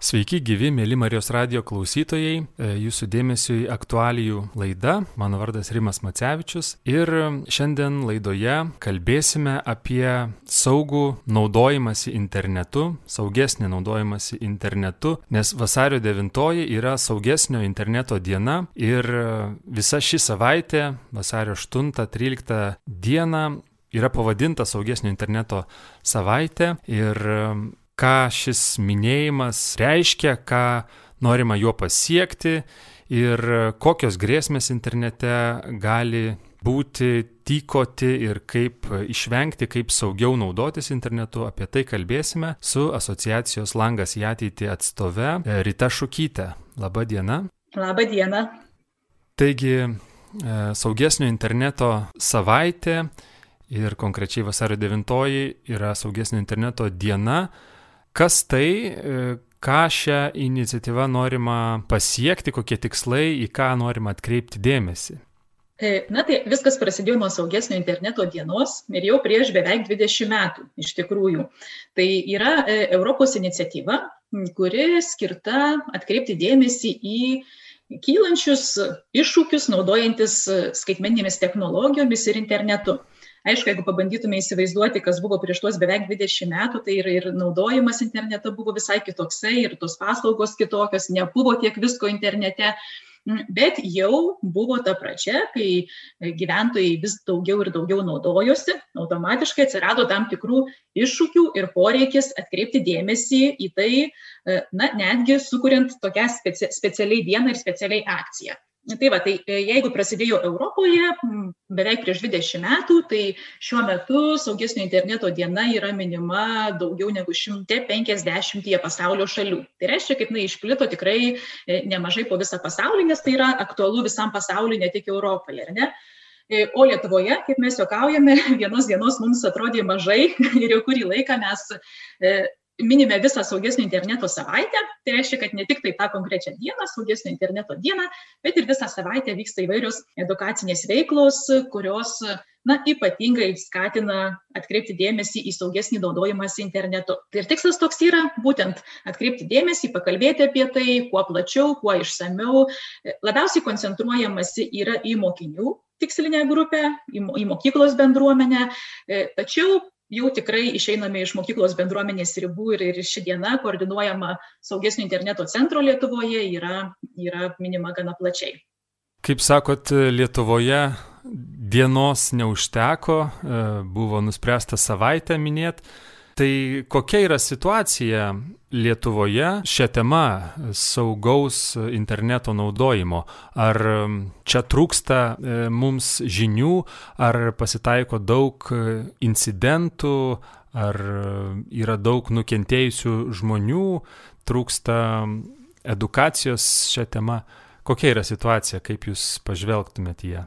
Sveiki, gyvi, mėly Marijos radio klausytojai. E, jūsų dėmesiui aktualijų laida. Mano vardas Rimas Macevičius. Ir šiandien laidoje kalbėsime apie saugų naudojimąsi internetu, saugesnį naudojimąsi internetu, nes vasario 9 yra saugesnio interneto diena ir visa ši savaitė, vasario 8-13 diena, yra pavadinta saugesnio interneto savaitė ir ką šis minėjimas reiškia, ką norima juo pasiekti ir kokios grėsmės internete gali būti, tykoti ir kaip išvengti, kaip saugiau naudotis internetu. Apie tai kalbėsime su asociacijos Langas į ateitį atstove Rita Šukytė. Labą dieną. Labą dieną. Taigi, e, saugesnio interneto savaitė ir konkrečiai vasario 9 yra saugesnio interneto diena. Kas tai, e, ką šią iniciatyvą norima pasiekti, kokie tikslai, į ką norima atkreipti dėmesį? E, na tai viskas prasidėjo nuo saugesnio interneto dienos ir jau prieš beveik 20 metų iš tikrųjų. Tai yra e, Europos iniciatyva, kuri skirta atkreipti dėmesį į kylančius iššūkius naudojantis skaitmeninėmis technologijomis ir internetu. Aišku, jeigu pabandytume įsivaizduoti, kas buvo prieš tuos beveik 20 metų, tai ir, ir naudojimas interneto buvo visai kitoksai, ir tos paslaugos kitokios, nebuvo tiek visko internete. Mm, bet jau buvo ta pradžia, kai gyventojai vis daugiau ir daugiau naudojosi, automatiškai atsirado tam tikrų iššūkių ir poreikis atkreipti dėmesį į tai, e, na, netgi sukuriant tokią speci specialiai dieną ir specialiai akciją. Tai va, tai e, jeigu prasidėjo Europoje beveik prieš 20 metų, tai šiuo metu saugesnio interneto diena yra minima daugiau negu 150 pasaulio šalių. Tai reiškia, kaip na išplito tikrai e, nemažai po visą pasaulį, nes tai yra aktualu visam pasauliu, ne tik Europoje, ar ne? E, o Lietuvoje, kaip mes juokaujame, vienos dienos mums atrodė mažai ir jau kurį laiką mes minime visą saugesnio interneto savaitę, tai reiškia, kad ne tik tai tą konkrečią dieną, saugesnio interneto dieną, bet ir visą savaitę vyksta įvairios edukacinės veiklos, kurios na, ypatingai skatina atkreipti dėmesį į saugesnį naudojimąsi internetu. Ir tikslas toks yra būtent atkreipti dėmesį, pakalbėti apie tai, kuo plačiau, kuo išsameu. Labiausiai koncentruojamasi yra į mokinių tikslinę grupę, į mokyklos bendruomenę, tačiau jau tikrai išeiname iš mokyklos bendruomenės ribų ir, ir ši diena koordinuojama saugesnio interneto centro Lietuvoje yra, yra minima gana plačiai. Kaip sakot, Lietuvoje dienos neužteko, e, buvo nuspręsta savaitę minėti. Tai kokia yra situacija Lietuvoje šią temą saugaus interneto naudojimo? Ar čia trūksta e, mums žinių, ar pasitaiko daug incidentų, ar yra daug nukentėjusių žmonių, trūksta edukacijos šią temą? Kokia yra situacija, kaip jūs pažvelgtumėte ją?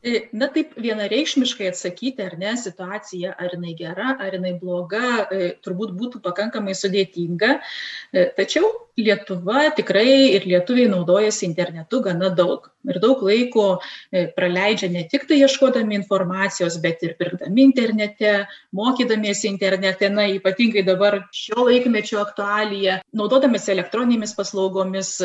E, na taip vienareikšmiškai atsakyti, ar ne, situacija, ar jinai gera, ar jinai bloga, e, turbūt būtų pakankamai sudėtinga. E, tačiau Lietuva tikrai ir lietuviai naudojasi internetu gana daug. Ir daug laiko praleidžia ne tik tai ieškodami informacijos, bet ir pirkdami internete, mokydamiesi internete, na ypatingai dabar šio laikmečio aktualija, naudodamėsi elektroninėmis paslaugomis.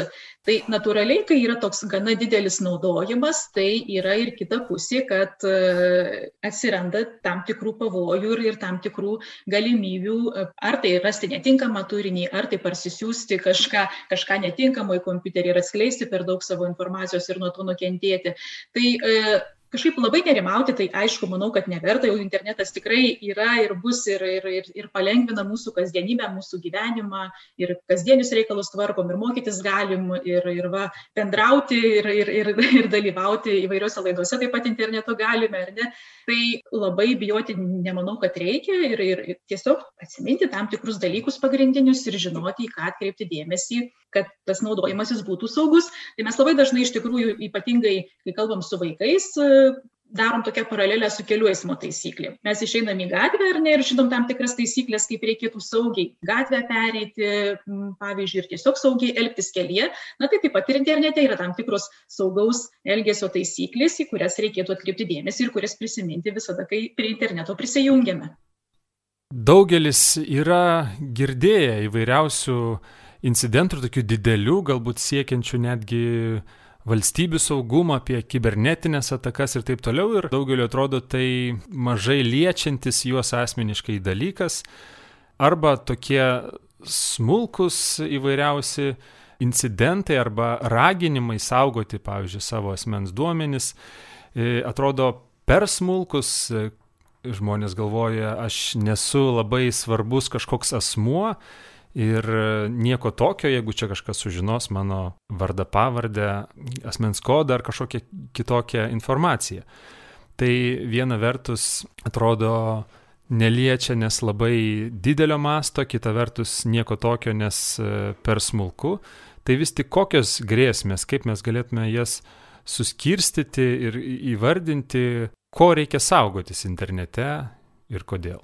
Tai natūraliai, kai yra toks gana didelis naudojimas, tai yra ir kita pusė, kad e, atsiranda tam tikrų pavojų ir, ir tam tikrų galimybių, e, ar tai rasti netinkamą turinį, ar tai parsisiųsti kažką, kažką netinkamo į kompiuterį ir atskleisti per daug savo informacijos ir nuo to nukentėti. Tai e, kažkaip labai nerimauti, tai aišku, manau, kad neverta, jau internetas tikrai yra ir bus ir, ir, ir, ir palengvina mūsų kasdienybę, mūsų gyvenimą, ir kasdienius reikalus tvarkom, ir mokytis galim, ir, ir va, bendrauti, ir, ir, ir, ir dalyvauti įvairiuose laiduose taip pat internetu galime, ar ne. Tai labai bijoti nemanau, kad reikia ir, ir, tiesiog atsiminti tam tikrus dalykus pagrindinius ir žinoti, į ką atkreipti dėmesį, kad tas naudojimasis būtų saugus. Tai mes labai dažnai iš tikrųjų, ypatingai, kai kalbam su vaikais, darom tokią paralelę su kelių eismo taisyklėm. Mes išeinam į gatvę ne ir žinom tam tikras taisyklės, kaip reikėtų saugiai gatvę pereiti, pavyzdžiui, ir tiesiog saugiai elgtis kelyje. Na tai taip pat ir internete yra tam tikros saugaus elgesio taisyklės, į kurias reikėtų atkreipti dėmesį ir kurias prisiminti visada, kai prie interneto prisijungiame. Daugelis yra girdėję įvairiausių incidentų, tokių didelių, galbūt siekiančių netgi valstybių saugumą, apie kibernetinės atakas ir taip toliau. Ir daugeliu atrodo tai mažai liečiantis juos asmeniškai dalykas. Arba tokie smulkus įvairiausi incidentai arba raginimai saugoti, pavyzdžiui, savo asmens duomenis, e, atrodo per smulkus. E, žmonės galvoja, aš nesu labai svarbus kažkoks asmuo, Ir nieko tokio, jeigu čia kažkas sužinos mano vardą, pavardę, asmens kodą ar kažkokią kitokią informaciją. Tai viena vertus atrodo neliečia, nes labai didelio masto, kita vertus nieko tokio, nes e, per smulku. Tai vis tik kokios grėsmės, kaip mes galėtume jas suskirstyti ir įvardinti, ko reikia saugotis internete ir kodėl.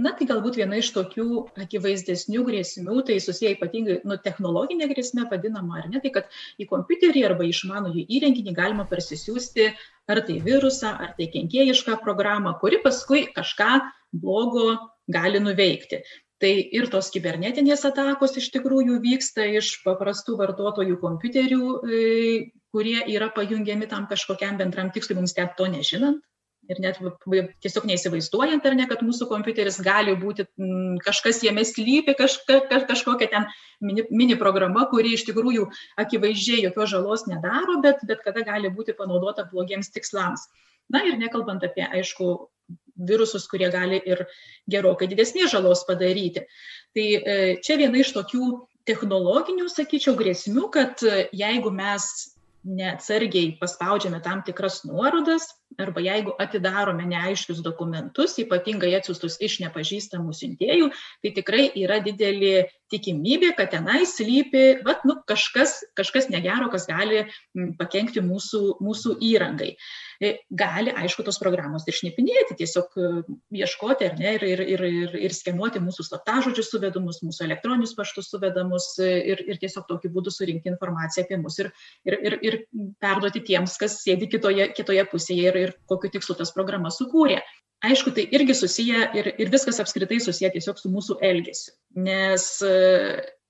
Na, tai galbūt viena iš tokių akivaizdesnių grėsmių, tai susiję ypatingai nu, technologinė grėsmė vadinama, ar ne, tai kad į kompiuterį arba išmanųjį įrenginį galima parsisiųsti ar tai virusą, ar tai kenkėjišką programą, kuri paskui kažką blogo gali nuveikti. Tai ir tos kibernetinės atakos iš tikrųjų vyksta iš paprastų vartotojų kompiuterių, e, kurie yra pajungiami tam kažkokiam bendram tikslui, mums net to nežinant ir net tiesiog neįsivaizduojant, ar ne, kad mūsų kompiuteris gali būti m, kažkas jame slypi, kažka, kaž, kažkokia ten mini, mini programa, kuri iš tikrųjų akivaizdžiai jokios žalos nedaro, bet, bet kada gali būti panaudota blogiems tikslams. Na ir nekalbant apie, aišku, virusus, kurie gali ir gerokai didesnės žalos padaryti. Tai e, čia viena iš tokių technologinių, sakyčiau, grėsmių, kad e, jeigu mes neatsargiai paspaudžiame tam tikras nuorodas arba jeigu atidarome neaiškius dokumentus, ypatingai atsiustus iš nepažįstamų siuntėjų, tai tikrai yra didelė tikimybė, kad tenai slypi vat, nu, kažkas, kažkas negero, kas gali pakengti mūsų, mūsų įrangai. E, gali, aišku, tos programos ir šnipinėti, tiesiog e, ieškoti ne, ir, ir, ir, ir, ir skenuoti mūsų slaptažodžius suvedamus, mūsų elektroninius paštus suvedamus e, ir, ir tiesiog tokiu būdu surinkti informaciją apie mus ir, ir, ir, ir perduoti tiems, kas sėdi kitoje, kitoje pusėje ir, ir kokiu tikslu tas programas sukūrė. Aišku tai irgi susiję ir ir viskas apskritai susiję tiesiog su mūsų elgesiu. Nes e,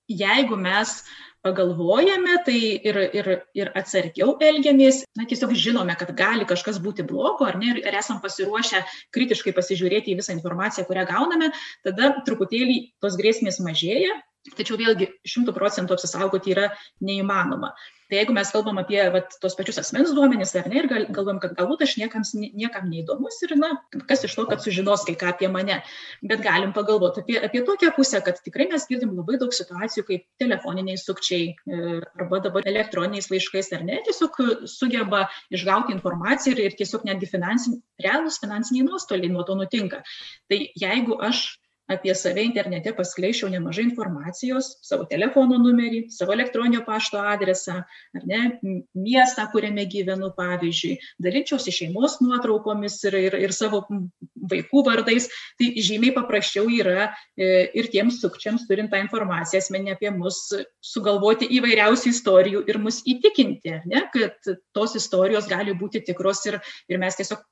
jeigu mes pagalvojame tai ir ir ir atsargiau elgiamės na tiesiog žinome kad gali kažkas būti blogo ar ne ir esam pasiruošę kritiškai pasižiūrėti į visą informaciją kurią gauname tada truputėlį tos grėsmės mažėja. Tačiau vėlgi šimtu procentų apsisaugoti yra neįmanoma tai jeigu mes kalbam apie vat tuos pačius asmens duomenis ar ne ir gal galvojam kad galbūt aš niekams niekam neįdomus ir na kas iš to kad sužinos kai ką apie mane. Bet galim pagalvot apie apie tokią pusę kad tikrai mes girdim labai daug situacijų kai telefoniniai sukčiai e, arba dabar elektroniniais laiškais ar ne tiesiog sugeba išgauti informaciją ir ir tiesiog netgi finansin realūs finansiniai nuostoliai nuo to nutinka. Tai jeigu aš apie save internete paskleisčiau nemažai informacijos, savo telefono numerį, savo elektroninio pašto adresą, ar ne, miestą, kuriame gyvenu, pavyzdžiui, dalinčiausi šeimos nuotraukomis ir, ir, ir savo vaikų vardais, tai žymiai paprasčiau yra e, ir tiems sukčiams, turint tą informaciją asmenį apie mus, sugalvoti įvairiausių istorijų ir mus įtikinti, ne, kad tos istorijos gali būti tikros ir, ir mes tiesiog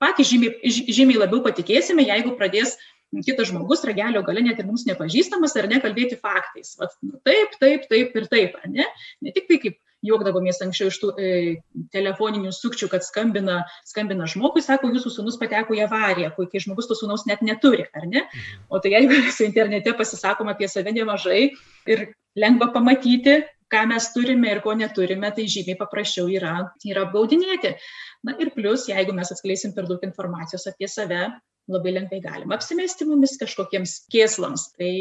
patys žymiai, žymiai labiau patikėsime, jeigu pradės kitas žmogus ragelio gale net ir mums nepažįstamas ar ne kalbėti faktais. Vat, nu, taip, taip, taip ir taip, ar ne? Ne tik tai kaip juokdavomės anksčiau iš tų e, telefoninių sukčių, kad skambina, skambina žmogui, sako, jūsų sunus pateko į avariją, kai žmogus to sunaus net neturi, ar ne? Mhm. O tai jeigu mes internete pasisakom apie save nemažai ir lengva pamatyti, ką mes turime ir ko neturime, tai žymiai paprasčiau yra, yra apgaudinėti. Na ir plus, jeigu mes atskleisim per daug informacijos apie save, labai lengvai galima apsimesti mumis kažkokiems kėslams. Tai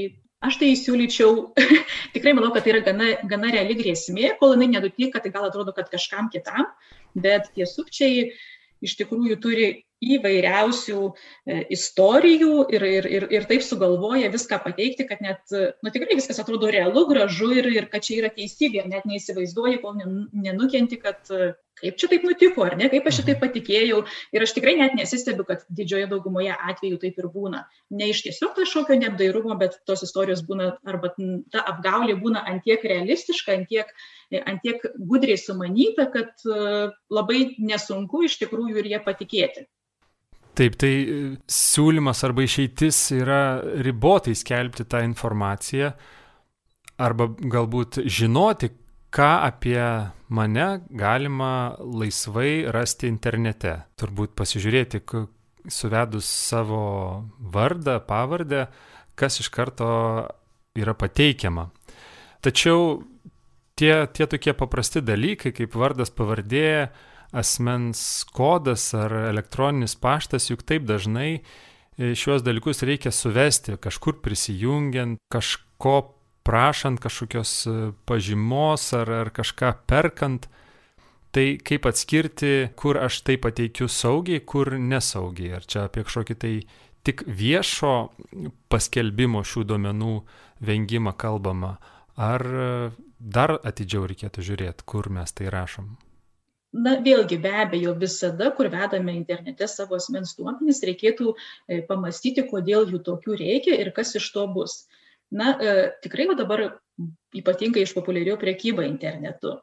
aš tai siūlyčiau, tikrai manau, kad tai yra gana, gana reali grėsmė, kol jinai nenutinka, tai gal atrodo, kad kažkam kitam, bet tie sukčiai iš tikrųjų turi įvairiausių e, istorijų ir, ir, ir, ir taip sugalvoja viską pateikti, kad net, nu tikrai viskas atrodo realu, gražu ir, ir kad čia yra teisybė, net neįsivaizduoji, kol nenukenti, kad kaip čia taip nutiko, ar ne, kaip aš šitai mhm. patikėjau. Ir aš tikrai net nesistebiu, kad didžioje daugumoje atvejų taip ir būna. Ne iš tiesiog kažkokio neapdairumo, bet tos istorijos būna, arba ta apgaulė būna antiek realistiška, antiek, antiek gudriai sumanyta, kad e, labai nesunku iš tikrųjų ir jie patikėti. Taip, tai e, siūlymas arba išeitis yra ribotai skelbti tą informaciją, arba galbūt žinoti, ką apie mane galima laisvai rasti internete. Turbūt pasižiūrėti, suvedus savo vardą, pavardę, kas iš karto yra pateikiama. Tačiau tie, tie tokie paprasti dalykai kaip vardas, pavardė, asmens kodas ar elektroninis paštas, juk taip dažnai e, šiuos dalykus reikia suvesti, kažkur prisijungiant, kažko prašant, kažkokios e, pažymos ar, ar kažką perkant. Tai kaip atskirti, kur aš tai pateikiu saugiai, kur nesaugiai. Ar čia apie kažkokį tai tik viešo paskelbimo šių duomenų vengimą kalbama, ar dar atidžiau reikėtų žiūrėti, kur mes tai rašom? Na, vėlgi, be abejo, visada, kur vedame internete savo asmens duomenys, reikėtų e, pamastyti, kodėl jų tokių reikia ir kas iš to bus. Na, e, tikrai jau dabar ypatingai išpopuliarėjo priekyba internetu,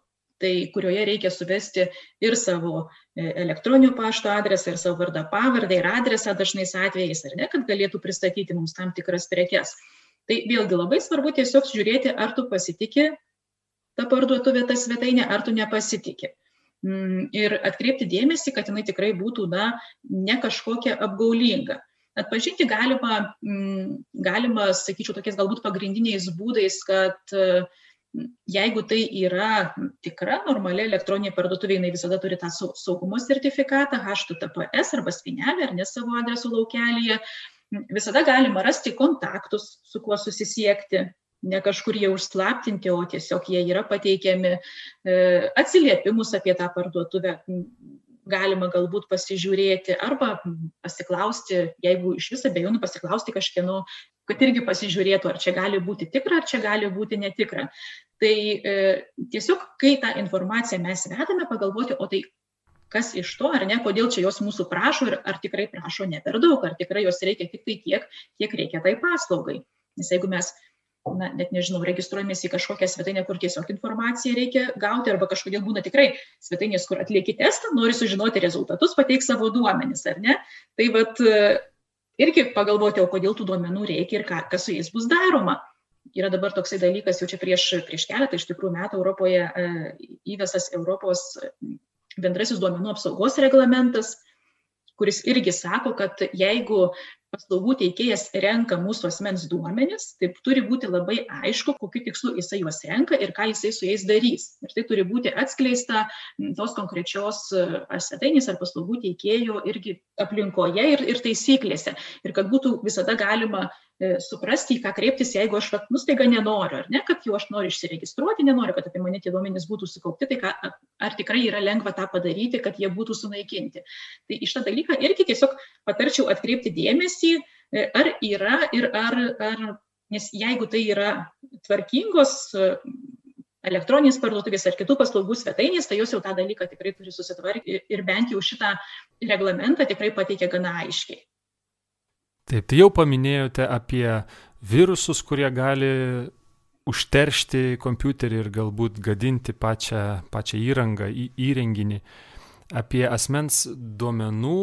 tai kurioje reikia suvesti ir savo e, elektroninio pašto adresą, ir savo vardą pavardę, ir adresą dažnais atvejais, ar ne, kad galėtų pristatyti mums tam tikras prekes. Tai vėlgi labai svarbu tiesiog žiūrėti, ar tu pasitikė ta parduotuvė, ta svetainė, ar tu nepasitikė. Ir atkreipti dėmesį, kad jinai tikrai būtų, na, ne kažkokia apgaulinga. Atpažinti galima, galima, sakyčiau, tokiais galbūt pagrindiniais būdais, kad jeigu tai yra tikra normali elektroninė parduotuvė, jinai visada turi tą saugumo sertifikatą HTTPS arba spinelę ar ne savo adresų laukelėje, visada galima rasti kontaktus, su kuo susisiekti, ne kažkur jie užslaptinti, o tiesiog jie yra pateikiami e, atsiliepimus apie tą parduotuvę. Galima galbūt pasižiūrėti arba pasiklausti, jeigu iš viso bejonių pasiklausti kažkieno, kad irgi pasižiūrėtų, ar čia gali būti tikra, ar čia gali būti netikra. Tai e, tiesiog, kai tą informaciją mes vedame, pagalvoti, o tai kas iš to, ar ne, kodėl čia jos mūsų prašo ir ar tikrai prašo ne per daug, ar tikrai jos reikia tik tai tiek, kiek reikia tai paslaugai. Nes jeigu mes na, net nežinau, registruojamės į kažkokią svetainę, kur tiesiog informaciją reikia gauti, arba kažkodėl būna tikrai svetainės, kur atlieki testą, nori sužinoti rezultatus, pateik savo duomenis, ar ne? Tai vad irgi pagalvoti, o kodėl tų duomenų reikia ir ką, kas su jais bus daroma. Yra dabar toksai dalykas, jau čia prieš, prieš keletą iš tikrųjų metų Europoje e, įvesas Europos bendrasis duomenų apsaugos reglamentas, kuris irgi sako, kad jeigu paslaugų teikėjas renka mūsų asmens duomenis, taip turi būti labai aišku, kokiu tikslu jisai juos renka ir ką jisai su jais darys. Ir tai turi būti atskleista tos konkrečios ar svetainės ar paslaugų teikėjo irgi aplinkoje ir, ir taisyklėse. Ir kad būtų visada galima e, suprasti, į ką kreiptis, jeigu aš, nu, staiga nenoriu, ar ne, kad jau aš noriu išsiregistruoti, nenoriu, kad apie mane tie duomenys būtų sukaupti, tai ką, ar tikrai yra lengva tą padaryti, kad jie būtų sunaikinti. Tai iš tą dalyką irgi tiesiog patarčiau atkreipti dėmesį dėmesį, e, ar yra ir ar, ar nes jeigu tai yra tvarkingos e, elektroninės parduotuvės ar kitų paslaugų svetainės, tai jos jau tą dalyką tikrai turi susitvarkyti ir bent jau šitą reglamentą tikrai pateikia gana aiškiai. Taip, tai jau paminėjote apie virusus, kurie gali užteršti kompiuterį ir galbūt gadinti pačią, pačią įrangą, į, įrenginį apie asmens duomenų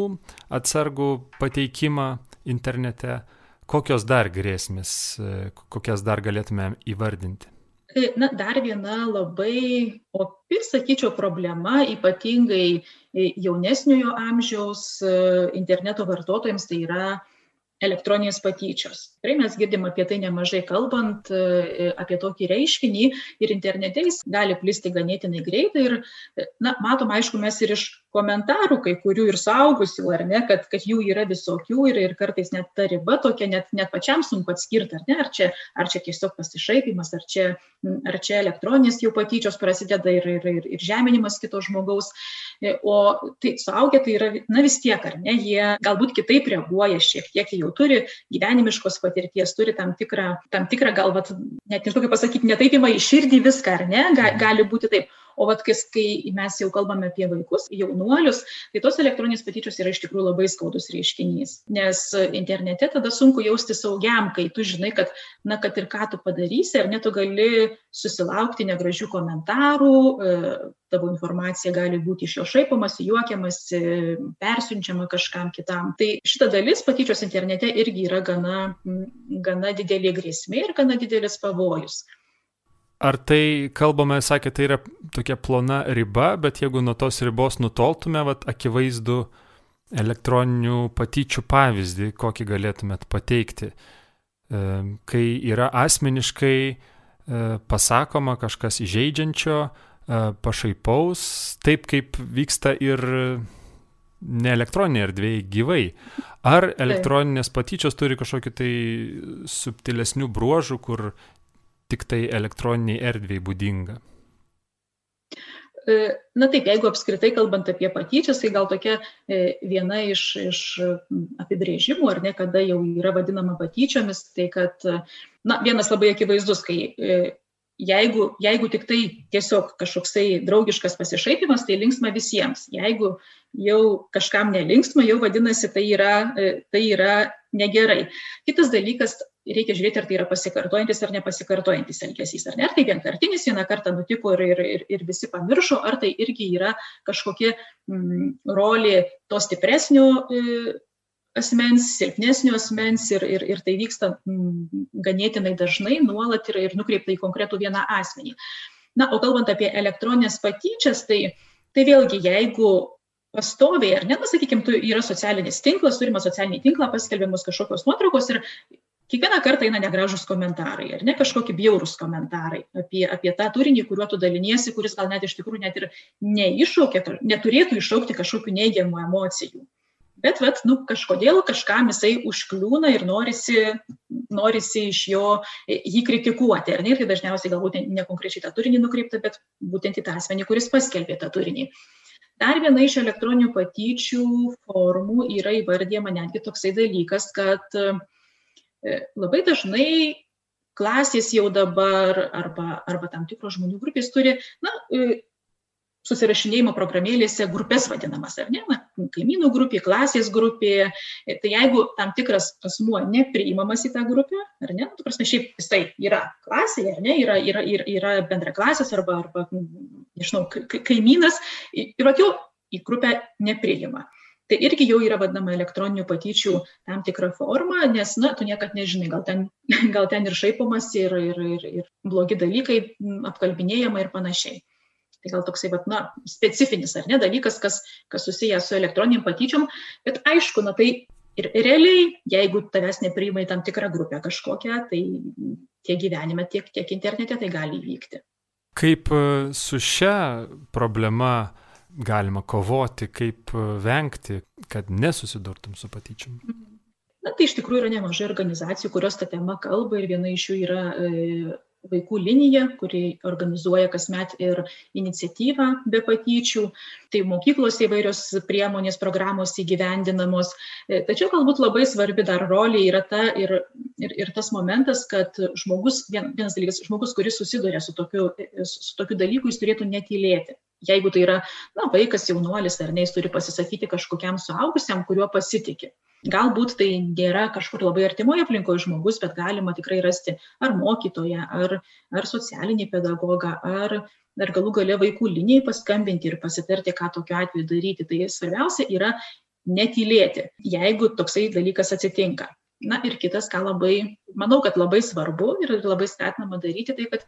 atsargų pateikimą internete. Kokios dar grėsmės, kokias dar galėtume įvardinti? Tai, na, dar viena labai opi, sakyčiau, problema, ypatingai jaunesniojo amžiaus interneto vartotojams, tai yra elektroninės patyčios. Tikrai mes girdim apie tai nemažai kalbant, e, apie tokį reiškinį ir internete jis gali plisti ganėtinai greitai ir, na, matom, aišku, mes ir iš komentarų kai kurių ir saugusių, ar ne, kad, kad jų yra visokių ir, ir kartais net ta riba tokia, net, net pačiam sunku atskirti, ar ne, ar čia, ar čia tiesiog pasišaipimas, ar čia, ar čia elektroninės jau patyčios prasideda ir, ir, ir, ir žeminimas kito žmogaus. E, o tai suaugę tai yra, na vis tiek, ar ne, jie galbūt kitaip reaguoja šiek tiek, jau turi gyvenimiškos patirties, turi tam tikrą, tam tikrą gal, vat, net nežinau kaip pasakyti, netaip ima į širdį viską, ar ne, Ga, gali būti taip. O vat, kai, mes jau kalbame apie vaikus, jaunuolius, tai tos elektroninės patyčios yra iš tikrųjų labai skaudus reiškinys. Nes internete tada sunku jausti saugiam, kai tu žinai, kad, na, kad ir ką tu padarysi, ar net tu gali susilaukti negražių komentarų, e, tavo informacija gali būti iš jo šaipamasi, juokiamasi, persiunčiama kažkam kitam. Tai šita dalis patyčios internete irgi yra gana, gana didelė grėsmė ir gana didelis pavojus. Ar tai, kalbame, sakė, tai yra tokia plona riba, bet jeigu nuo tos ribos nutoltume, vat, akivaizdu elektroninių patyčių pavyzdį, kokį galėtumėt pateikti, e, kai yra asmeniškai e, pasakoma kažkas įžeidžiančio, e, pašaipaus, taip kaip vyksta ir ne elektroninėje erdvėje gyvai. Ar elektroninės patyčios turi kažkokį tai subtilesnių bruožų, kur tik tai elektroniniai erdvėjai būdinga? E, na taip, jeigu apskritai kalbant apie patyčias, tai gal tokia e, viena iš, iš apibrėžimų, ar ne, kada jau yra vadinama patyčiomis, tai kad, na, vienas labai akivaizdus, kai e, jeigu, jeigu tik tai tiesiog kažkoksai draugiškas pasišaipimas, tai linksma visiems. Jeigu jau kažkam nelinksma, jau vadinasi, tai yra, tai yra negerai. Kitas dalykas, reikia žiūrėti, ar tai yra pasikartojantis ar nepasikartojantis elgesys. Ar ne, ar tai vienkartinis vieną kartą nutiko ir, ir, ir, ir visi pamiršo, ar tai irgi yra kažkokia mm, rolė to stipresnio e, asmens, silpnesnio asmens ir, ir, ir tai vyksta mm, ganėtinai dažnai, nuolat ir, ir nukreipta į konkretų vieną asmenį. Na, o kalbant apie elektroninės patyčias, tai, tai vėlgi, jeigu pastoviai, ar ne, na, sakykime, yra socialinis tinklas, turime socialinį tinklą, paskelbiamos kažkokios nuotraukos ir kiekvieną kartą eina negražus komentarai, ar ne kažkokie bjaurūs komentarai apie, apie tą turinį, kuriuo tu daliniesi, kuris gal net iš tikrųjų net ir neiššaukia, neturėtų iššaukti kažkokių neigiamų emocijų. Bet, vat, nu, kažkodėl kažkam jisai užkliūna ir norisi, norisi iš jo jį kritikuoti. Ar ne? Ir tai dažniausiai galbūt ne, konkrečiai tą turinį nukreipta, bet būtent į tą asmenį, kuris paskelbė tą turinį. Dar viena iš elektroninių patyčių formų yra įvardyjama netgi toksai dalykas, kad e, labai dažnai klasės jau dabar arba, arba tam tikros žmonių grupės turi na, e, susirašinėjimo programėlėse grupės vadinamas, ar ne, na, kaimynų grupė, klasės grupė. Tai jeigu tam tikras asmuo nepriimamas į tą grupę, ar ne, nu, tu prasme, šiaip jisai yra klasėje, ar ne, yra, yra, yra, yra bendraklasės arba, arba, nežinau, kaimynas ir jau į grupę nepriima. Tai irgi jau yra vadinama elektroninių patyčių tam tikra forma, nes, na, tu niekad nežinai, gal ten, gal ten ir šaipomas, ir, ir, ir, ir blogi dalykai apkalbinėjama ir panašiai. Tai gal toksai, vat, na, specifinis ar ne dalykas, kas, kas susijęs su elektroniniam patyčiom, bet aišku, na tai ir realiai, jeigu tavęs nepriima į tam tikrą grupę kažkokią, tai tiek gyvenime, tiek, tiek internete tai gali įvykti. Kaip e, su šia problema galima kovoti, kaip e, vengti, kad nesusidurtum su patyčiom? Na, tai iš tikrųjų yra nemažai organizacijų, kurios tą temą kalba ir viena iš jų yra e, vaikų linija, kuri organizuoja kasmet ir iniciatyvą be patyčių, tai mokyklos įvairios priemonės, programos įgyvendinamos. E, tačiau galbūt labai svarbi dar rolė yra ta ir, ir, ir tas momentas, kad žmogus, vienas dalykas, žmogus, kuris susiduria su tokiu, su tokiu dalyku, jis turėtų netylėti. Jeigu tai yra na, vaikas, jaunuolis ar ne, jis turi pasisakyti kažkokiam suaugusiam, kuriuo pasitikė galbūt tai nėra kažkur labai artimoje aplinkoje žmogus, bet galima tikrai rasti ar mokytoją, ar, ar socialinį pedagogą, ar, ar galų gale vaikų linijai paskambinti ir pasitarti, ką tokiu atveju daryti. Tai svarbiausia yra netylėti, jeigu toksai dalykas atsitinka na ir kitas ką labai manau kad labai svarbu ir labai skatinama daryti tai kad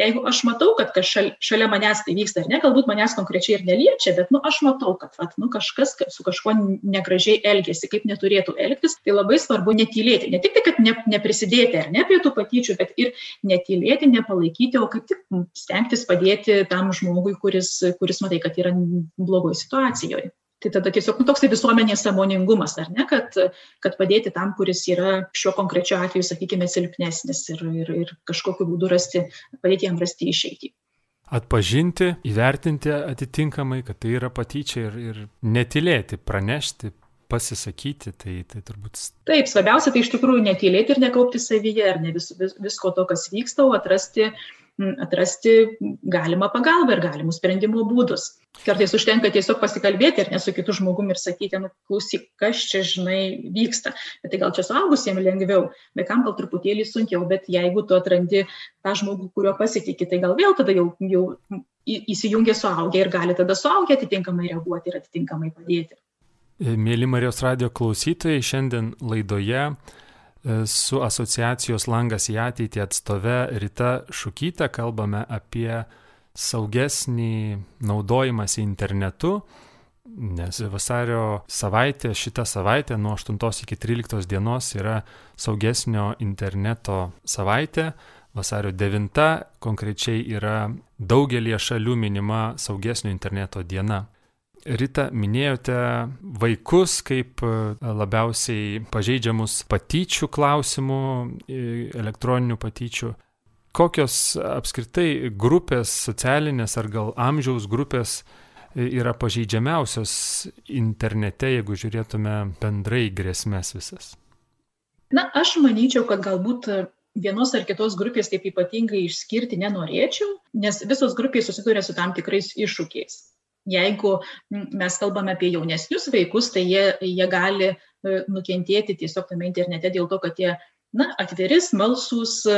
jeigu aš matau kad kažkal šalia manęs tai vyksta ar ne galbūt manęs konkrečiai ir neliečia bet nu aš matau kad vat nu kažkas su kažkuo negražiai elgiasi kaip neturėtų elgtis tai labai svarbu netylėti. Ne tik tai kad ne neprisidėti ar ne prie tų patyčių bet ir netylėti nepalaikyti o kaip tik stengtis padėti tam žmogui kuris kuris matai kad yra blogoj situacijoj tai tada tiesiog nu, toksai visuomenės sąmoningumas, ar ne, kad, kad padėti tam, kuris yra šiuo konkrečiu atveju, sakykime, silpnesnis ir, ir, ir kažkokiu būdu rasti, padėti jam rasti išeitį. Atpažinti, įvertinti atitinkamai, kad tai yra patyčia ir, ir netilėti, pranešti, pasisakyti, tai, tai turbūt. Taip, svarbiausia tai iš tikrųjų netylėti ir nekaupti savyje, ar ne vis, vis, visko to, kas vyksta, o atrasti uh, atrasti galimą pagalbą ir galimus sprendimo būdus. Kartais užtenka tiesiog pasikalbėti ir nesu kitų žmogum ir sakyti, nu, klausyk, kas čia, žinai, vyksta. Bet tai gal čia suaugusiems lengviau, vaikam gal truputėlį sunkiau, bet jeigu tu atrandi tą žmogų, kuriuo pasitikė, tai gal vėl tada jau, jau įsijungia suaugę ir gali tada suaugę atitinkamai reaguoti ir atitinkamai padėti. Mėly Marijos radio klausytojai, šiandien laidoje su asociacijos langas į ateitį atstove Rita Šukytė kalbame apie saugesnį naudojimąsi internetu, nes vasario savaitė, šita savaitė nuo 8 iki 13 dienos yra saugesnio interneto savaitė. Vasario 9 konkrečiai yra daugelie šalių minima saugesnio interneto diena. Rita, minėjote vaikus kaip e, labiausiai pažeidžiamus patyčių klausimų, elektroninių patyčių. Kokios apskritai grupės, socialinės ar gal amžiaus grupės e, yra pažeidžiamiausios internete, jeigu žiūrėtume bendrai grėsmės visas? Na, aš manyčiau, kad galbūt vienos ar kitos grupės taip ypatingai išskirti nenorėčiau, nes visos grupės susiduria su tam tikrais iššūkiais jeigu mes kalbame apie jaunesnius vaikus, tai jie, jie gali e, nukentėti tiesiog tame internete dėl to, kad jie na, atviri, smalsus, e,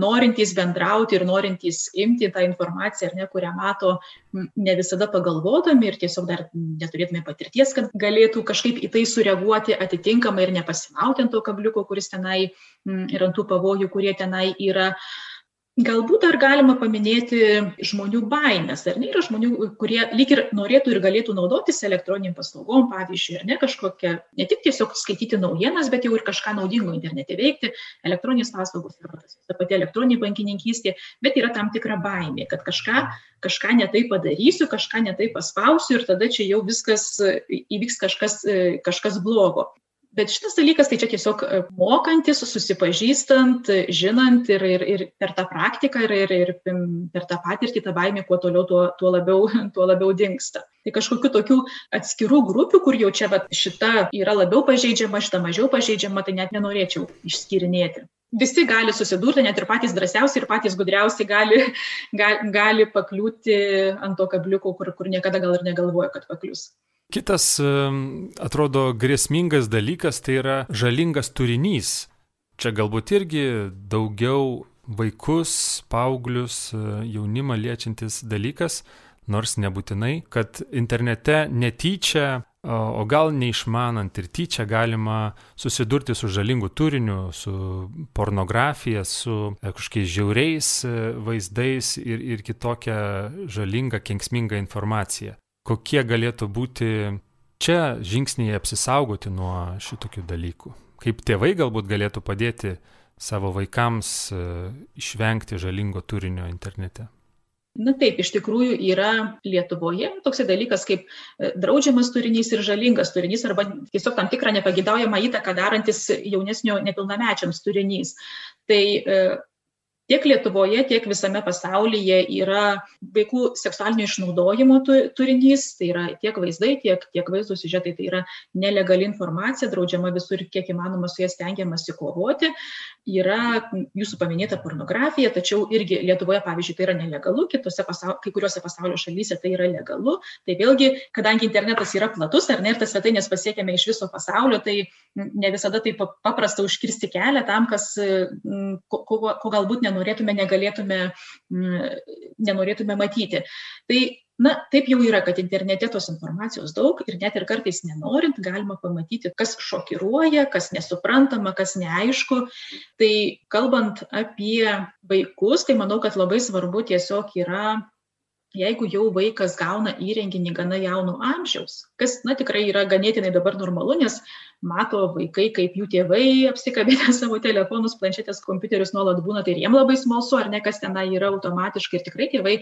norintys bendrauti ir norintys imti tą informaciją, ne, kurią mato, ne visada pagalvodami ir tiesiog dar neturėtume patirties, kad galėtų kažkaip į tai sureaguoti atitinkamai ir nepasimauti ant to kabliuko, kuris tenai ir ant tų pavojų, kurie tenai yra. Uh, Galbūt dar galima paminėti žmonių baimės, ar ne, yra žmonių, kurie lyg ir norėtų ir galėtų naudotis elektroniniam paslaugom, pavyzdžiui, ar ne kažkokia, ne tik tiesiog skaityti naujienas, bet jau ir kažką naudingo internete veikti, elektroninės paslaugos ta pati elektroninė bankininkystė, bet yra tam tikra baimė, kad kažką, kažką netai padarysiu, kažką netai paspausiu ir tada čia jau viskas įvyks kažkas, kažkas blogo. Bet šitas dalykas, tai čia tiesiog e, mokantis, susipažįstant, žinant ir, ir, ir per tą praktiką ir, ir, ir per tą patirtį ta baimė kuo toliau, tuo, tuo, labiau, tuo labiau dinksta. Tai kažkokiu tokių atskirų grupių, kur jau čia vat, šita yra labiau pažeidžiama, šita mažiau pažeidžiama, tai net nenorėčiau išskirinėti. Visi gali susidurti, net ir patys drąsiausi ir patys gudriausi gali, gali, gali pakliūti ant to kabliuko, kur, kur niekada gal ir negalvoja, kad paklius. Kitas, atrodo, grėsmingas dalykas tai yra žalingas turinys. Čia galbūt irgi daugiau vaikus, paauglius, e, jaunimą liečiantis dalykas, nors nebūtinai, kad internete netyčia, o gal neišmanant ir tyčia galima susidurti su žalingu turiniu, su pornografija, su e, kažkokiais žiauriais e, vaizdais ir, ir kitokia žalinga, kenksminga informacija kokie galėtų būti čia žingsniai apsisaugoti nuo šitokių dalykų? Kaip tėvai galbūt galėtų padėti savo vaikams e, išvengti žalingo turinio internete? Na taip, iš tikrųjų yra Lietuvoje toks dalykas kaip e, draudžiamas turinys ir žalingas turinys arba tiesiog tam tikrą nepagidaujamą įtaką darantis jaunesnio nepilnamečiams turinys. Tai e, tiek Lietuvoje, tiek visame pasaulyje yra vaikų seksualinio išnaudojimo turinys, tai yra tiek vaizdai, tiek, tiek vaizdų siužetai, tai yra nelegali informacija, draudžiama visur, kiek įmanoma su ją stengiamasi kovoti. Yra jūsų paminėta pornografija, tačiau irgi Lietuvoje, pavyzdžiui, tai yra nelegalu, kitose pasaulio, kai kuriuose pasaulio šalyse tai yra legalu. Tai vėlgi, kadangi internetas yra platus, ar ne, ir tas svetainės pasiekėme iš viso pasaulio, tai ne visada taip paprasta užkirsti kelią tam, kas, ko, ko, ko galbūt nenorėtume nenorėtume, negalėtume, mm, nenorėtume matyti. Tai, na, taip jau yra, kad internete tos informacijos daug ir net ir kartais nenorint galima pamatyti, kas šokiruoja, kas nesuprantama, kas neaišku. Tai kalbant apie vaikus, tai manau, kad labai svarbu tiesiog yra jeigu jau vaikas gauna įrenginį gana jauno amžiaus, kas, na, tikrai yra ganėtinai dabar normalu, nes mato vaikai, kaip jų tėvai apsikabinę savo telefonus, planšetės, kompiuterius nuolat būna, tai ir jiem labai smalsu, ar ne, kas tenai yra automatiškai ir tikrai tėvai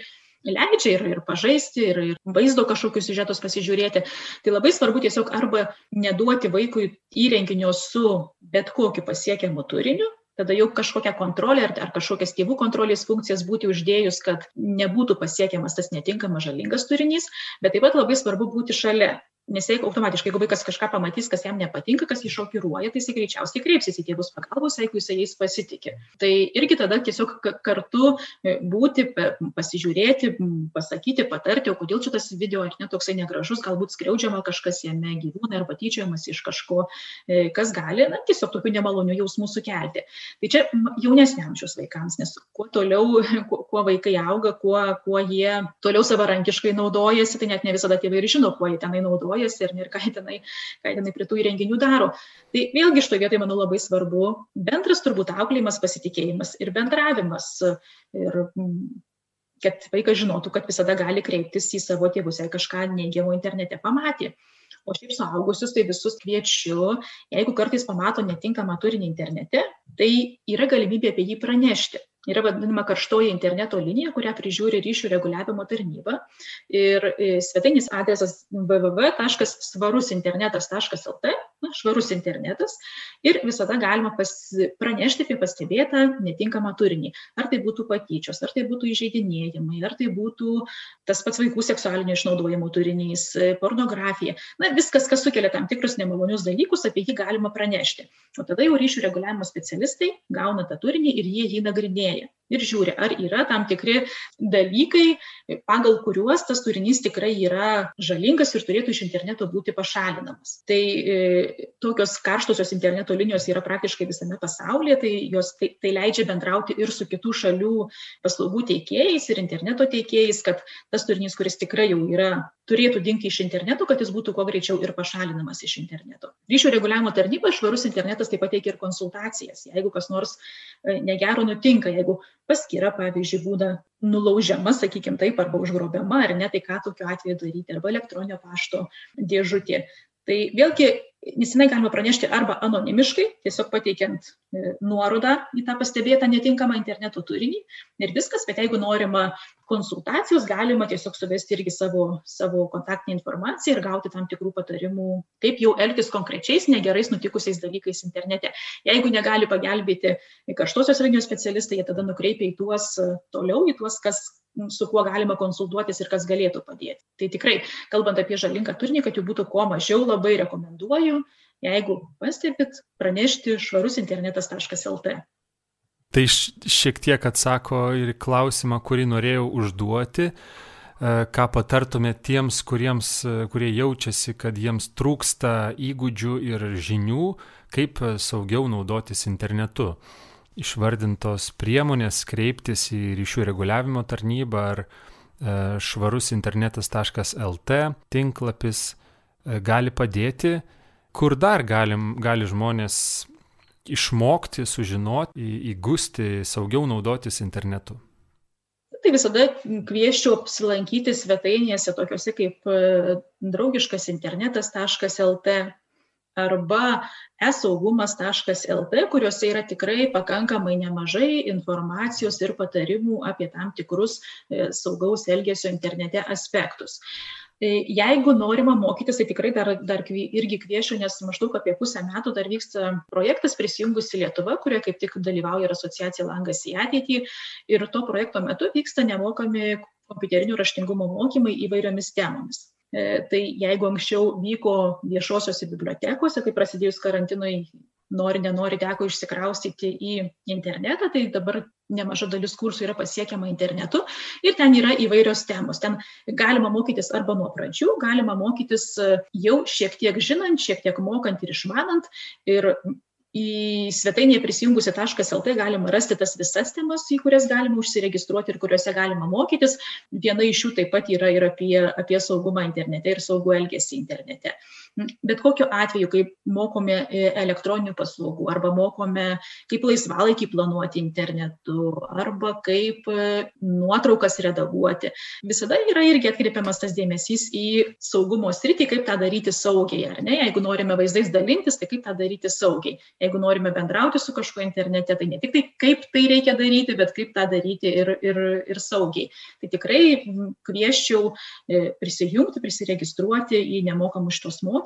leidžia ir, ir pažaisti, ir, ir vaizdo kažkokius siužetus pasižiūrėti. Tai labai svarbu tiesiog arba neduoti vaikui įrenginio su bet kokiu pasiekiamu turiniu, tada jau kažkokią kontrolę ar, ar kažkokias tėvų kontrolės funkcijas būti uždėjus, kad nebūtų pasiekiamas tas netinkamas žalingas turinys, bet taip pat labai svarbu būti šalia nes jeigu automatiškai, jeigu vaikas kažką pamatys, kas jam nepatinka, kas jį šokiruoja, tai jis greičiausiai kreipsis į tėvus pagalbos, jeigu jis jais pasitikė. Tai irgi tada tiesiog kartu e, būti, pasižiūrėti, pasakyti, patarti, o kodėl šitas video ar netoksai negražus, galbūt skriaudžiama kažkas jame gyvūnai ar patyčiamas iš kažko, e, kas gali na, tiesiog tokių nemalonių jausmų sukelti. Tai čia jaunesniamžiaus vaikams, nes kuo toliau, kuo, kuo vaikai auga, kuo, kuo jie toliau savarankiškai naudojasi, tai net ne visada tėvai ir žino, kuo jie tenai naudojasi naudojasi ir, ir ką tenai, ką tenai prie tų įrenginių daro. Tai vėlgi iš to vietoj, manau, labai svarbu bendras turbūt auklėjimas, pasitikėjimas ir bendravimas. Ir kad vaikas žinotų, kad visada gali kreiptis į savo tėvus, jei kažką neigiamo internete pamatė. O šiaip suaugusius tai visus kviečiu, jeigu kartais pamato netinkamą turinį internete, tai yra galimybė apie jį pranešti yra vadinama karštoji interneto linija, kurią prižiūri ryšių reguliavimo tarnyba. Ir e, svetainės adresas www.svarusinternetas.lt, na, švarus internetas. Ir visada galima pas, pranešti apie pastebėtą netinkamą turinį. Ar tai būtų patyčios, ar tai būtų įžeidinėjimai, ar tai būtų tas pats vaikų seksualinio išnaudojimo turinys, pornografija. Na, viskas, kas sukelia tam tikrus nemalonius dalykus, apie jį galima pranešti. O tada jau ryšių reguliavimo specialistai gauna tą turinį ir jie jį nagrinėja ir žiūri, ar yra tam tikri dalykai, pagal kuriuos tas turinys tikrai yra žalingas ir turėtų iš interneto būti pašalinamas. Tai e, tokios karštosios interneto linijos yra praktiškai visame pasaulyje, tai jos tai, tai leidžia bendrauti ir su kitų šalių paslaugų teikėjais ir interneto teikėjais, kad tas turinys, kuris tikrai jau yra, turėtų dingti iš interneto, kad jis būtų kuo greičiau ir pašalinamas iš interneto. Ryšių reguliavimo tarnyba, švarus internetas taip pat teikia ir konsultacijas. Jeigu kas nors e, negero nutinka, jeigu paskyra, pavyzdžiui, būna nulaužiama, sakykime taip, arba užgrobiama, ar ne, tai ką tokiu atveju daryti, arba elektroninio pašto dėžutė. Tai vėlgi nesinai galima pranešti arba anonimiškai, tiesiog pateikiant e, nuorodą į tą pastebėtą netinkamą interneto turinį ir viskas, bet jeigu norima konsultacijos, galima tiesiog suvesti irgi savo, savo kontaktinę informaciją ir gauti tam tikrų patarimų, kaip jau elgtis konkrečiais negerais nutikusiais dalykais internete. Jeigu negali pagelbėti karštosios linijos specialistai, jie tada nukreipia į tuos toliau, į tuos, kas su kuo galima konsultuotis ir kas galėtų padėti. Tai tikrai, kalbant apie žalingą turinį, kad jų būtų kuo mažiau, labai rekomenduoju, jeigu pastebit, pranešti švarusinternetas.lt. Tai šiek tiek atsako ir klausimą, kurį norėjau užduoti. E, ką patartumėte tiems, kuriems, e, kurie jaučiasi, kad jiems trūksta įgūdžių ir žinių, kaip saugiau naudotis internetu? Išvardintos priemonės kreiptis į ryšių reguliavimo tarnybą ar e, švarusinternetas.lt tinklapis e, gali padėti, kur dar galim, gali žmonės išmokti, sužinoti, įgusti, saugiau naudotis internetu. Tai visada kvieščiau apsilankyti svetainėse tokiuose kaip e, draugiškas internetas.lt arba esaugumas.lt, kuriuose yra tikrai pakankamai nemažai informacijos ir patarimų apie tam tikrus e, saugaus elgesio internete aspektus. E, jeigu norima mokytis, tai tikrai dar, dar irgi kviečiu, nes maždaug apie pusę metų dar vyksta projektas prisijungusi Lietuva, kurioje kaip tik dalyvauja ir asociacija Langas į ateitį. Ir to projekto metu vyksta nemokami kompiuterinio raštingumo mokymai įvairiomis temomis. E, tai jeigu anksčiau vyko viešosiose bibliotekose, tai prasidėjus karantinui nori, nenori teko išsikraustyti į internetą, tai dabar nemaža dalis kursų yra pasiekiama internetu ir ten yra įvairios temos. Ten galima mokytis arba nuo pradžių, galima mokytis jau šiek tiek žinant, šiek tiek mokant ir išmanant. Ir į svetainėje prisijungusi taškas lt galima rasti tas visas temas, į kurias galima užsiregistruoti ir kuriuose galima mokytis. Viena iš jų taip pat yra ir apie, apie saugumą internete ir saugų elgesį internete. Bet kokiu atveju, kai mokome e, elektroninių paslaugų arba mokome, kaip laisvalaikį planuoti internetu arba kaip e, nuotraukas redaguoti, visada yra irgi atkreipiamas tas dėmesys į saugumo sritį, kaip tą daryti saugiai, ne? Jeigu norime vaizdais dalintis, tai kaip tą daryti saugiai jeigu norime bendrauti su kažkuo internete, tai ne tik tai, kaip tai reikia daryti, bet kaip tą daryti ir, ir, ir saugiai. Tai tikrai kvieščiau e, prisijungti, prisiregistruoti į nemokamus šitos mokymus,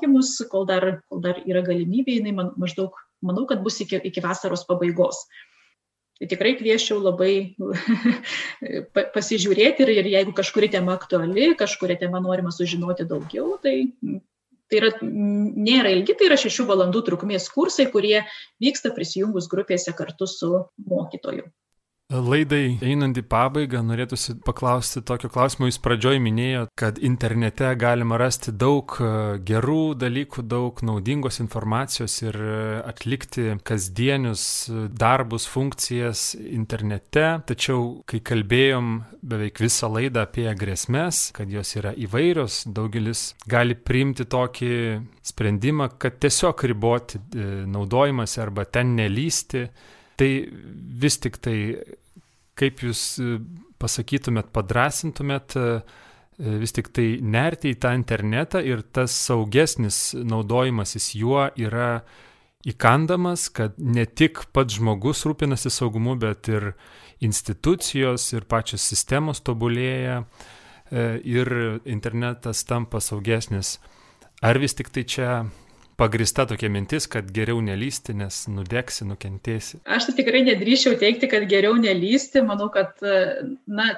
kol dar, kol dar yra galimybė, jinai man, maždaug, manau, kad bus iki, iki vasaros pabaigos. Tai tikrai kvieščiau labai pasižiūrėti ir, ir jeigu kažkuri tema aktuali, kažkuria tema norima sužinoti daugiau, tai Tai yra, nėra ilgi, tai yra šešių valandų trukmės kursai, kurie vyksta prisijungus grupėse kartu su mokytoju. Laidai einant į pabaigą, norėtųsi paklausti tokio klausimo. Jūs pradžioj minėjote, kad internete galima rasti daug e, gerų dalykų, daug naudingos informacijos ir e, atlikti kasdienius e, darbus, funkcijas internete. Tačiau, kai kalbėjom beveik visą laidą apie grėsmės, kad jos yra įvairios, daugelis gali priimti tokį sprendimą, kad tiesiog riboti naudojimąsi arba ten nelysti. Tai vis tik tai kaip jūs e, pasakytumėt, padrasintumėt e, e, vis tik tai nerti į tą internetą ir tas saugesnis naudojimasis juo yra įkandamas, kad ne tik pats žmogus rūpinasi saugumu, bet ir institucijos ir pačios sistemos tobulėja ir internetas tampa saugesnis. Ar vis tik tai čia pagrista tokia mintis, kad geriau nelysti, nes nudegsi, nukentėsi? Aš tai tikrai nedrįšiau teikti, kad geriau nelysti. Manau, kad na,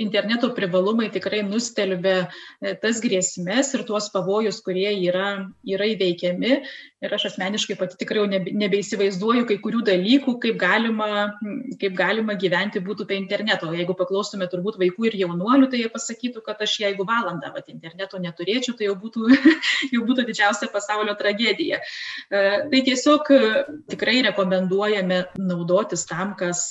interneto privalumai tikrai nustelbė e, tas grėsmės ir tuos pavojus, kurie yra, yra įveikiami. Ir aš asmeniškai pati tikrai jau nebe, nebeįsivaizduoju kai kurių dalykų, kaip galima, kaip galima gyventi būtų be interneto. Jeigu paklaustume turbūt vaikų ir jaunuolių, tai jie pasakytų, kad aš jeigu valandą vat, interneto neturėčiau, tai jau būtų, jau būtų didžiausia pasaulio tragedija. E, tai tiesiog e, tikrai rekomenduojame naudotis tam, kas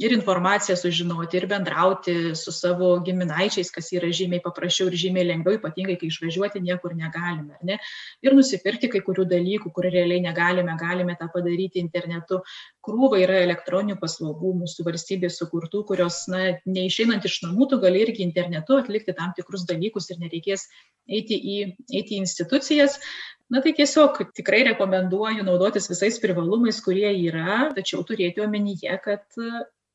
ir informaciją sužinoti, ir bendrauti su savo giminaičiais, kas yra žymiai paprasčiau ir žymiai lengviau, ypatingai kai išvažiuoti niekur negalime. Ne? Ir nusipirkti kai kurių dalykų dalykų, kur realiai negalime, galime tą padaryti internetu. Krūva yra elektroninių paslaugų mūsų valstybės sukurtų, kurios, na, neišeinant iš namų, tu gali irgi internetu atlikti tam tikrus dalykus ir nereikės eiti į, eiti į institucijas. Na tai tiesiog tikrai rekomenduoju naudotis visais privalumais, kurie yra, tačiau turėti omenyje, kad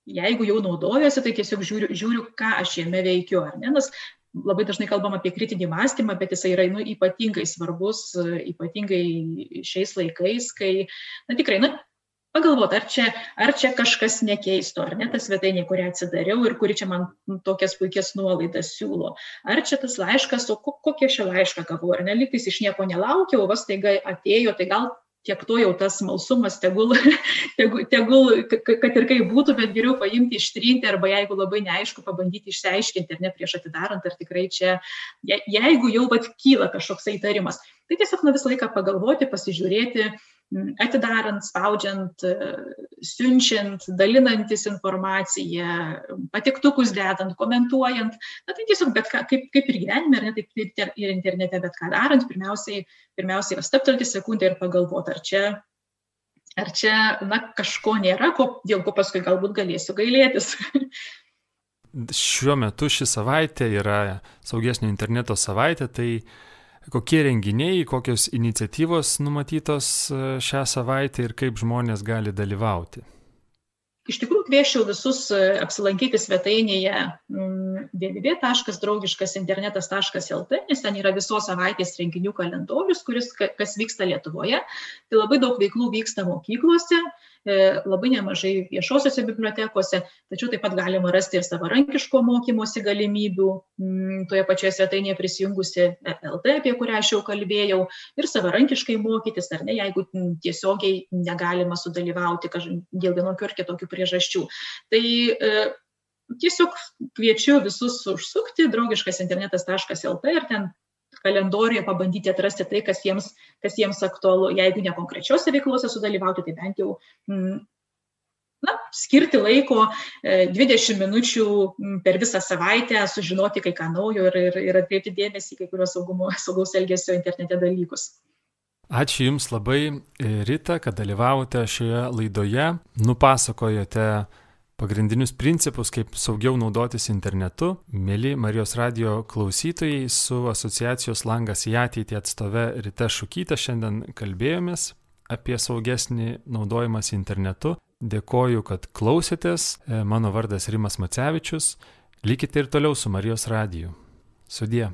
jeigu jau naudojuosi, tai tiesiog žiūriu, žiūriu ką aš jame veikiu, ar ne, nes labai dažnai kalbam apie kritinį mąstymą, bet jisai yra nu, ypatingai svarbus, ypatingai šiais laikais, kai, na tikrai, na, pagalvoti, ar čia, ar čia kažkas nekeisto, ar ne ta svetainė, kurią atsidariau ir kuri čia man tokias puikias nuolaidas siūlo. Ar čia tas laiškas, o kokią šią laišką gavau, ar neliktais iš nieko nelaukiau, vas taiga atėjo, tai gal tiek to jau tas smalsumas tegul, tegul, tegul kad ir kaip būtų, bet geriau paimti, ištrinti arba jeigu labai neaišku, pabandyti išsiaiškinti ar ne prieš atidarant, ar tikrai čia, jeigu jau pat kyla kažkoks įtarimas, tai tiesiog nu visą laiką pagalvoti, pasižiūrėti, atidarant, spaudžiant, siunčiant, dalinantis informaciją, patiktukus dedant, komentuojant, na tai tiesiog bet ką, kaip, kaip ir gyvenime, ar ne, taip ir internete, bet ką darant, pirmiausiai, pirmiausiai yra staptelti sekundę ir pagalvoti, ar čia, ar čia, na, kažko nėra, ko, dėl ko paskui galbūt galėsiu gailėtis. Šiuo metu ši savaitė yra saugesnio interneto savaitė, tai kokie renginiai, kokios iniciatyvos numatytos e, šią savaitę ir kaip žmonės gali dalyvauti. Iš tikrųjų, kvieščiau visus e, apsilankyti svetainėje mm, www.draugiškasinternetas.lt, nes ten yra visos savaitės renginių kalendorius, kuris kas vyksta Lietuvoje. Tai labai daug veiklų vyksta mokyklose, labai nemažai viešosiuose bibliotekose, tačiau taip pat galima rasti ir savarankiško mokymosi galimybių, mm, toje pačioje svetainėje prisijungusi LT, apie kurią aš jau kalbėjau, ir savarankiškai mokytis, ar ne, jeigu mm, tiesiogiai negalima sudalyvauti dėl vienokių ar kitokių priežasčių. Tai e, tiesiog kviečiu visus užsukti draugiškas internetas.lt ir ten kalendoriuje pabandyti atrasti tai, kas jiems, kas jiems aktualu. Jeigu ne konkrečiose veiklose sudalyvauti, tai bent jau mm, na, skirti laiko 20 e, minučių mm, per visą savaitę, sužinoti kai ką naujo ir, ir, ir atkreipti dėmesį kai kurios saugumo, saugaus elgesio internete dalykus. Ačiū Jums labai, Rita, kad dalyvavote šioje laidoje, nupasakojote pagrindinius principus, kaip saugiau naudotis internetu. Mėly Marijos radio klausytojai, su asociacijos langas į ateitį atstove Rita Šukytė šiandien kalbėjomės apie saugesnį naudojimas internetu. Dėkoju, kad klausėtės. E, mano vardas Rimas Macevičius. Likite ir toliau su Marijos radiju. Sudie.